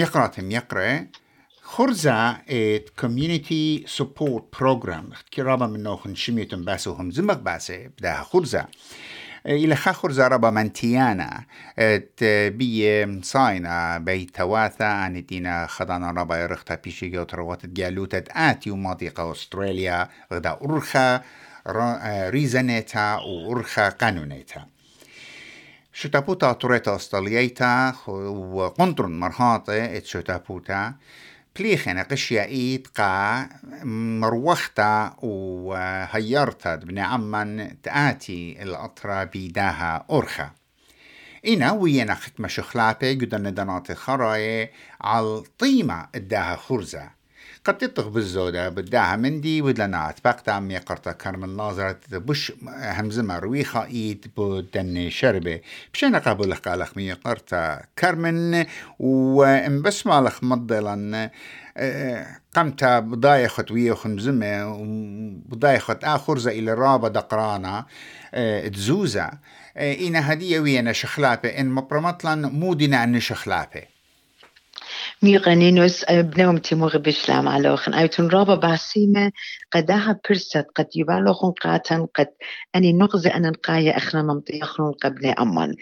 ميقراتم يقرأ. خرزة إت كوميونيتي سبورت بروجرام كرابة منو خنشميتم باسو هم زمق باسي بداها خرزة. إلى خاخر زاربا منتيانا. إت بي صاينا بي تواثا أن دينا خدانا ربا يرختا بيشي جو تروات جالوتة آتي ومضيقة أستراليا غدا أرخا ريزانيتا وأرخا قانونيتا. شتابوتا توريتا استاليتا وقنطرن مرهاطة ات شتابوتا بليخنا قشيا إيد قا مروختا وهيرتا بن عمان تآتي الأطرا بيداها أرخا إنا وينا ختم شخلاتي قدن دنات خراي على طيمة اداها خرزة قد تطغ بالزودة بداها مندي ودلنات باقتا عمي قرطة كرم ناظرة. بش همزة مرويخة إيد بدن شربة. بشينا قابل قالخ مي قرطة كرمن وانبس مالخ مضلا قمت بضايخة ويا خمزمة آخر زي إلى رابة دقرانا تزوزة. إنا هدية وينا شخلابة إن مبرمطلا مودنا شخلابة ميغانينوس بنوم تيمور بشلام علوخن أيتون رابا باسيمة قداها برست قد يبالوخن قاتن قد أني نغزي أن نقايا أخنا ممطيخن قبل أمان.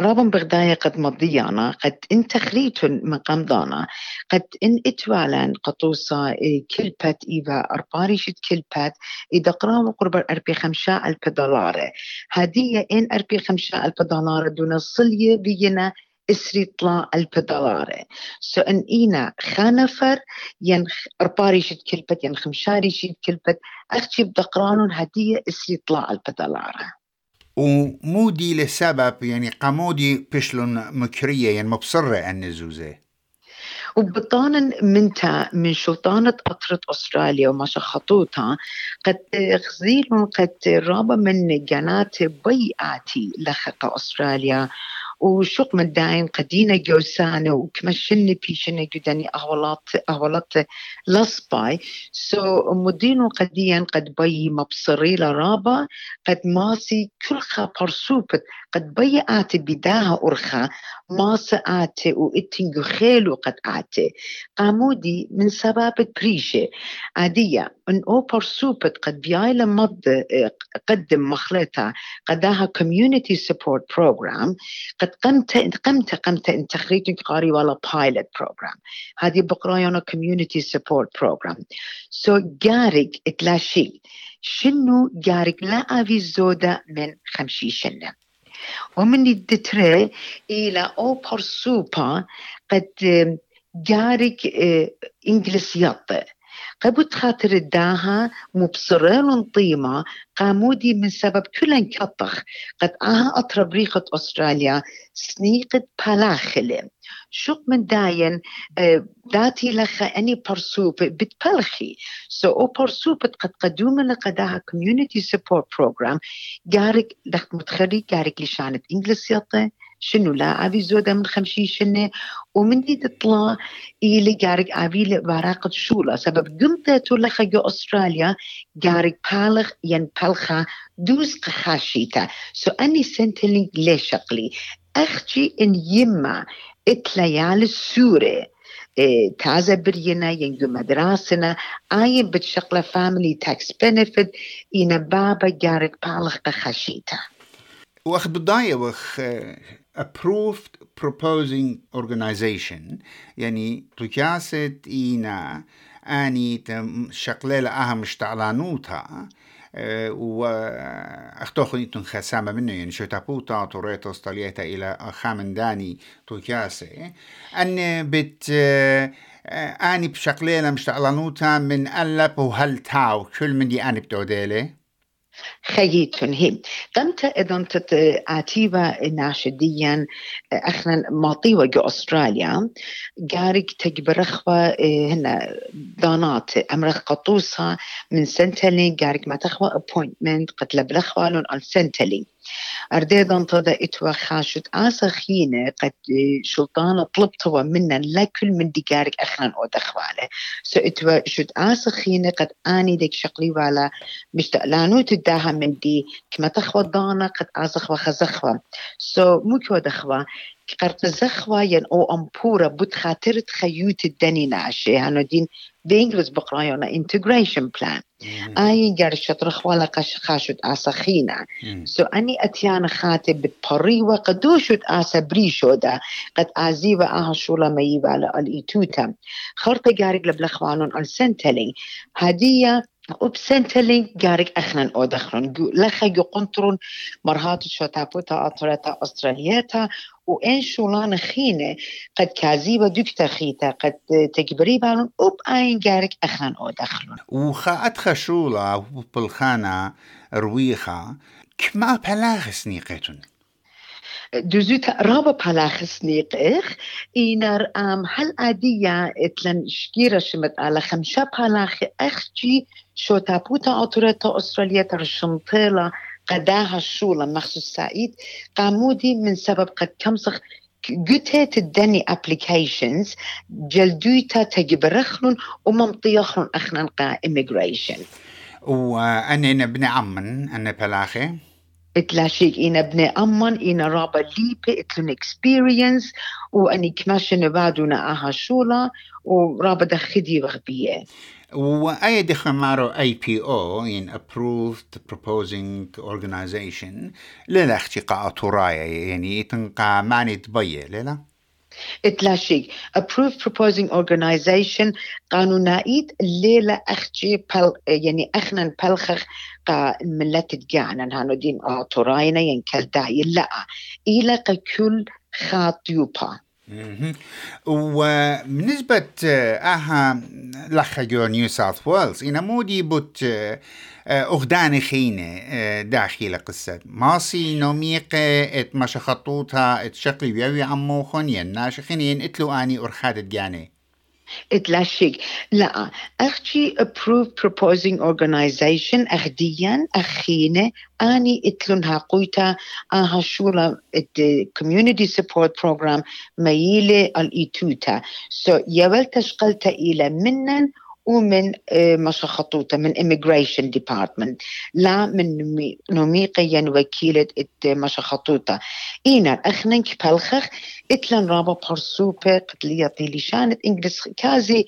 رابن بغداية قد مضيانا قد إن تخريت من قمضانا قد إن إتوالا قطوسا كلبت إيفا أرباري شد كلبت إذا قرام قرب أربي خمشاء ألف دولار هدية إن أربي خمشاء ألف دولار دون الصلية بينا اسري طلع ألف دولار سو إن إينا خانفر ين أرباري شد كلبت ين خمشاري شد كلبت أختي بدقرانون هدية اسري طلع ألف دولار ومودي لسبب يعني قمودي بشلون مكرية يعني مبصرة أن زوزة وبطانا منتا من شلطانة قطرة أستراليا وما خطوطها قد غزيل قد رابا من جنات بيئاتي لخط أستراليا. وشوق من داين قدينا جوسانا وكمشن بيشنا جداني أهولات أهولات لصباي. سو so, مدينو قديا قد بي مبصري لرابا قد ماسي كل خا برسوبت قد بي آتي بداها أرخا ماسا آتي وإتنجو خيلو قد آتي. قامودي من سبب بريشة عادية ان أو برسوبت قد بياي لمض قدم مخلطة قداها community support program قد قمت قمت قمت إن تخريج قاري ولا pilot program. هذه بقرايانا community support program. So جارق اتلاشي شنو جارق لا افي زودة من خمشي شنة ومن الدتري إلى أو برسوبا قد جارق إنجليزيات. قبت خاطر الداها مبصرين طيمة قامودي من سبب كل كطخ. قد آها أطرب ريقة أستراليا سنيقة بلاخلة شوق من داين داتي لخا أني برسوب بتبلخي. سو أو برسوب قد قدوم لقداها community support program. جارك دخت متخري جارك لشانة إنجلسيطة شنو لا؟ أبي زودة من خمسين سنة ومن دي تطلع إلي جارك أبي ورقة شولة سبب قمت لخا جو أستراليا جارك بالغ ين بالخا دوز قخاشيتا سو أني سنتلينج ليش شقلي أختي إن يما إتليال السورة إيه تازة برينا ينجو مدراسنا آين بتشغل فاميلي تاكس بنفيت إن بابا جارك بالغ قخاشيتا واخد بداية وخ approved proposing organization. يعني تجاسد إينا أني شقلة أهم اشتعلانوتها واختوخن إتن خسامة منه يعني شو تابوتا توريتو استاليتا إلى خامن داني توكاسي أن بت أني بشقليلة مشتعلانوتا من ألب وهل تاو كل من دي أني بتوديلي خيتون هي قمت اذا اتيبا ناشديا اخنا ماطيوة جو استراليا قارك تجبرخوا هنا دانات امرخ قطوسها من سنتلين قارك ما تخوى ابوينتمنت قد لبلخوالون على سنتلين أرديدا تضا إتوا خاشت آسا خينة قد شلطانة طلبتوا منا لكل من ديقارك أخران أو دخواله. سو إتوا شد آسا خينة قد آني ديك شقلي والا مشتقلانو داها من دي كما تخوى دانا قد ازخوا خزخوا. سو so, مو كو دخوا. قرق زخوا ين أو امبورا بود خاطر تخيوت الدني ناشي هانو دين بإنجلس بقرايونا integration plan. شطر خوالا قش خاشت آسا خينا. سو أني اتيانا خاتي بتبري وقدوشت آسا بريشو دا قد آزيوا آها شولا ميبا على الإيتوتا خرطة جارك لبلخوانون السنتلين هدية وبسنتلين جارك اخنن أو دخلون لخا جو قنطرون مرهات شوتابوتا اطرتا أسترالياتا. وإن شولان خينة قد كازيبا دكتا خيتا قد تكبري بالون وب آين جارك أخنن أو دخلون. وخا أدخى شولا بالخانة رويخا كما بلاغ نيقتون دوزوت رابا بلاخس نيقخ إنر أم هل أدية اتلن شكيرة شمت على خمسة بلاخ أخجي شو تابوتا أطورتا أستراليا ترشمطيلا قداها الشولة مخصوص سعيد قامودي من سبب قد كمسخ قتت الدني ابليكيشنز جلدوتا تجبرخلن وممطيخلن اخنا قا immigration. وأنا ابن عمن أنا بلاخي. اتلاشيك إنا ابن أمن إنا رابا ليبي اتلن إكسبيرينس وأني كماشن بعدنا أها شولا ورابا دخدي وغبية. وأي دخل مارو أي بي أو in approved proposing organization لا اختقاء ترايا يعني تنقى ماني تبية لا اتلاشيك approved proposing organization قانونائيت ليلة أختي بل يعني أخنا بلخخ قا ملت تقعنا هانو دين تراينا ينكل داعي لا. إلى كل خاطيوبا وبالنسبة أها لخجو نيو ساوث ويلز إنا مودي بوت أغدان خينة داخل قصة. ماسي نوميقة إت مشا خطوطها إت شقلي بيوي عموخن ين ناشخين ين اتلو آني أرخاد الجاني اتلاشيك لا أختي approved proposing organization اخديا اخينه اني اتلون قويتا أها شولا community support program ميلي الايتوتا سو so يول تشقلتا إلى منن ومن مشخطوطة من immigration department. لا من نميقيا وكيلة مشخطوطة إينا أخننك بالخخ إتلن رابا برسوبة قتلية لشانة إنجلس كازي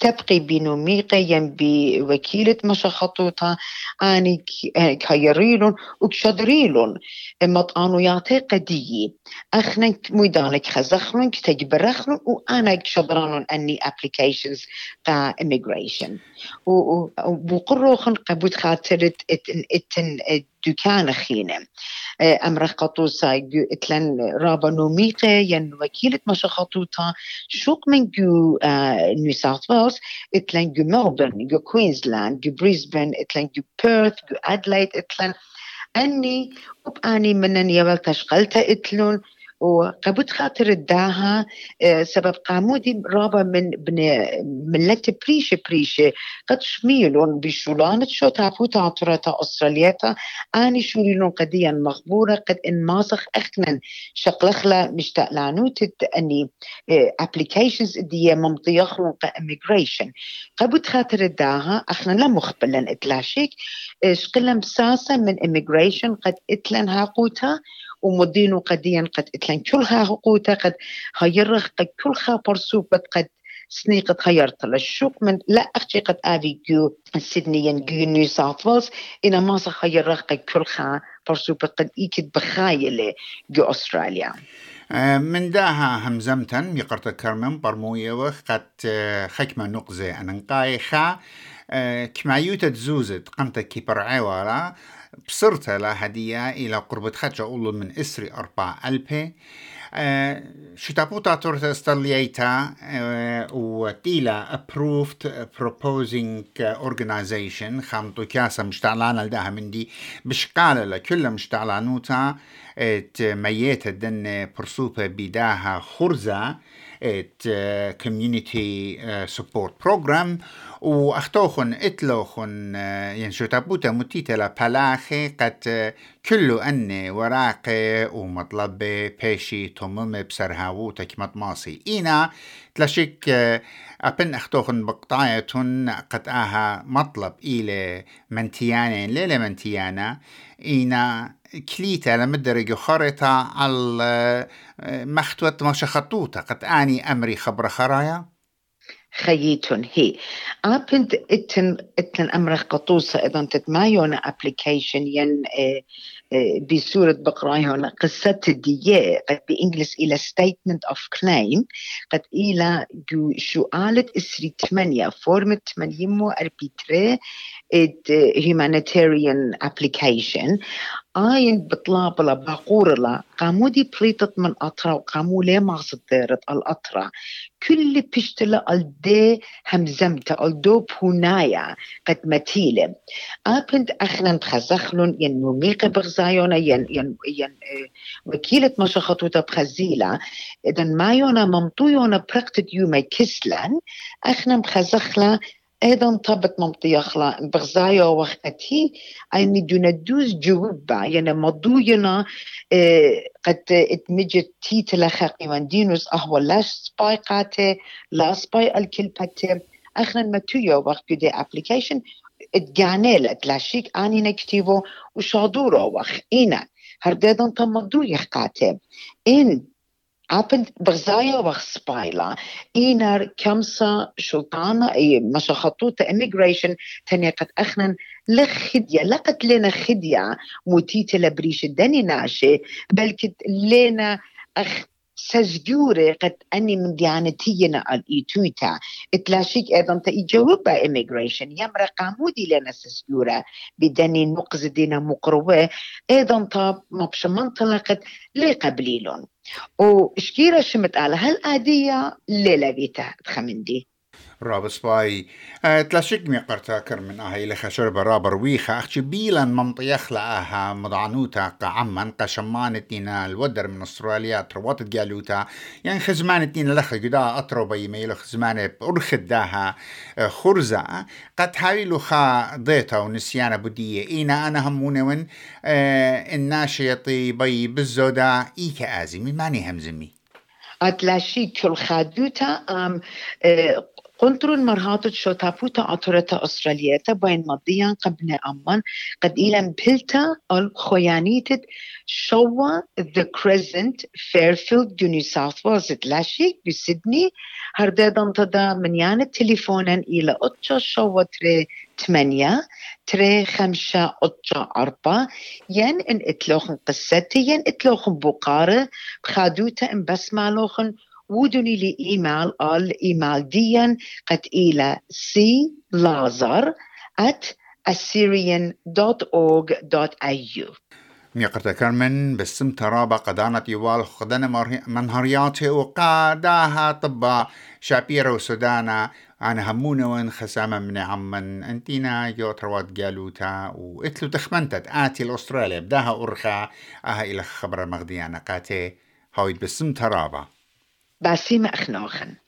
تبقي بنوميقيا بوكيلة مشخطوطة أني كايريلون وكشدريلون. مطانو يعطي قدية. أخنا ميدانك خزخلون كتجبرخلون وأنا كشدرانون أني applications قا immigration. وقروخن قبود خاطرت اتن اتن دكان خينة أمر قطوسا اتلن رابا نوميقة ين وكيلة مشا خطوطا شوق من جو نيو ساوث ويلز اتلن جو ملبورن جو كوينزلاند جو بريسبن اتلن جو بيرث جو أدلايد اتلن. أني وبأني منن يبل تشغلتا اتلون. وقبوت خاطر الداها سبب قامودي رابا من بن ملت بريشة بريشة. قد شميلون بشولانة شو تعفو تعطرتا أسترالياتا آني شوريلون قديا مخبورة قد إن ماسخ أخنا شقلخلا مشتاق لعنوت أني applications دي ممضيخلون قا immigration. قبوت خاطر الداها أخنا لا مخبلا إتلاشيك. شقلا مساسة من immigration قد إتلن هاقوتا. ومدينو قديا قد إتلن كلها حقوقها قد هيرخ قد كلها برسوبة قد سني قد خيرت للشوق من لا أختي قد آبي جو سيدني جو نيو ساوث ويلز إنا ما سخيرخ قد كلها برسوبة قد إيكد بخايلة جو أستراليا. من داها همزمتن يقرت كرمم برموية وقد خكمة نقزة أنقايخا كما يوتد زوزت قمت كيبر عوارا بصرت لها هدية إلى قربة خدشة أولو من إسري أربع ألبي أه شتابوتا تورتا استرليتا أه وتيلا approved proposing organization. خامتو كاسا مشتعلان لداها من دي بشقالة لكل مشتعلانوتا. ات ميت الدن برسوبة بداها خرزة. ات كوميونيتي سبورت بروجرام واختوخن اتلوخن ين شو تابوتا متيتلا بالاخي قد كلو أني وراقي ومطلب بيشي تمم بسرهاوو تكمت ماسي إينا تلاشيك أبن أختوخن بقطايتون قد آها مطلب إلى منتيانين ليلة منتيانا إينا كليتا لمدرج خرطة على مختوت ماشا خطوطة قد آني أمري خبر خرايا. خيتون هي. أبنت إتن إتن أمر قطوسة إذا تتمايون أبليكيشن ين آه بصورة بقرايون قصة الدية قد بإنجلس إلى statement of claim قد إلى جو سؤالة إسري ثمانية فورمة ثمانية مو أربيتري humanitarian application. آين لا قامو دي بليتت من أطرا وقامو لي ما صدرت الأطرا كل بيشتلا الدي همزمتا الدو بونايا قد متيلة أبنت أخنا بخزخلون ين مميقة بغزايونا ين ين ين وكيلة مشخطوتا بخزيلة إذا ما يونا ممطويونا برقتد يومي كسلان أخنا بخزخلا أيضا طبت ممطيخلا بغزايا وقتي اني دوز جوبا يعني مضوينا إيه قد اتمجت تيتلا خاقي دينوس. أهو لاش سباي قاتي لا سباي الكل باتي اخنا ما تويو وقت دي أبليكيشن. اتقانيل اتلاشيك آني نكتيفو وشادورو وخ إينا هرديدن تمضو يخقاتي إن عبد بغزايا وخسبايلا إينار كمسا شلطانة أي مشا خطوطة immigration تانية قد أخنا لخدية لقت لنا خدية موتيتة لبريش الدني ناشي بل كت لنا أخ سجورة قد أني من ديانتينا الإيتويتا إتلاشيك أيضا تيجاوبا immigration يمرا قامودي لنا سجورة. بدني نقز دينا مقروة. أيضا طاب مبش منطلقة لي قبليلون. وشكيرة شمت على هالآدية ليلة بيتا تخمندي؟ رابس باي. أه تلاشيك مي قرتاكر من آهي لخا شرب رابر ويخا. أخشي بيلا منطيخ لآها مضعنوتا قعما قشمانتنا الودر من أستراليا تروات جالوتا يعني خزمانتنا لخا قدا اطرو بي ميلو خزمانة أرخد داها خرزة. قد هاي خا ضيتا ونسيانا بدية إينا أنا هموني ون الناشيطي بي بالزودا إيكا آزمي ماني همزمي. اتلاشي كل خادوتا آم أه قنطرون مرهاتت شو تابوتا أطرتا أسترالياتا بين مضيان قبل أمان قد إلى بلتا الخيانيتت شوا The Crescent Fairfield دو نيو ساوث ويلز تلاشي بسيدني هردادن تدا من يعني تليفونا إلى أتشا شوا تري ثمانية تري خمسة أتشا أربعة. ين إن إتلوخن قصتي ين إتلوخن بقارة بخادوتا إن بس مالوخن ودني لي إيميل الإيميل ديا قد إلى سي لازر at assyrian.org.au ميقرتا كرمن بسم ترابا قدانة يوال خدنا منهرياتي وقاداها طبا شابيرو سودانا أنا همونا وين خسامة من عمن. أنتينا جو تروات قالوتا وإتلو تخمنتت. آتي الأستراليا بداها أرخا. أها إلى خبر مغديانا قاتي. هايد بسم ترابا. was sie machen.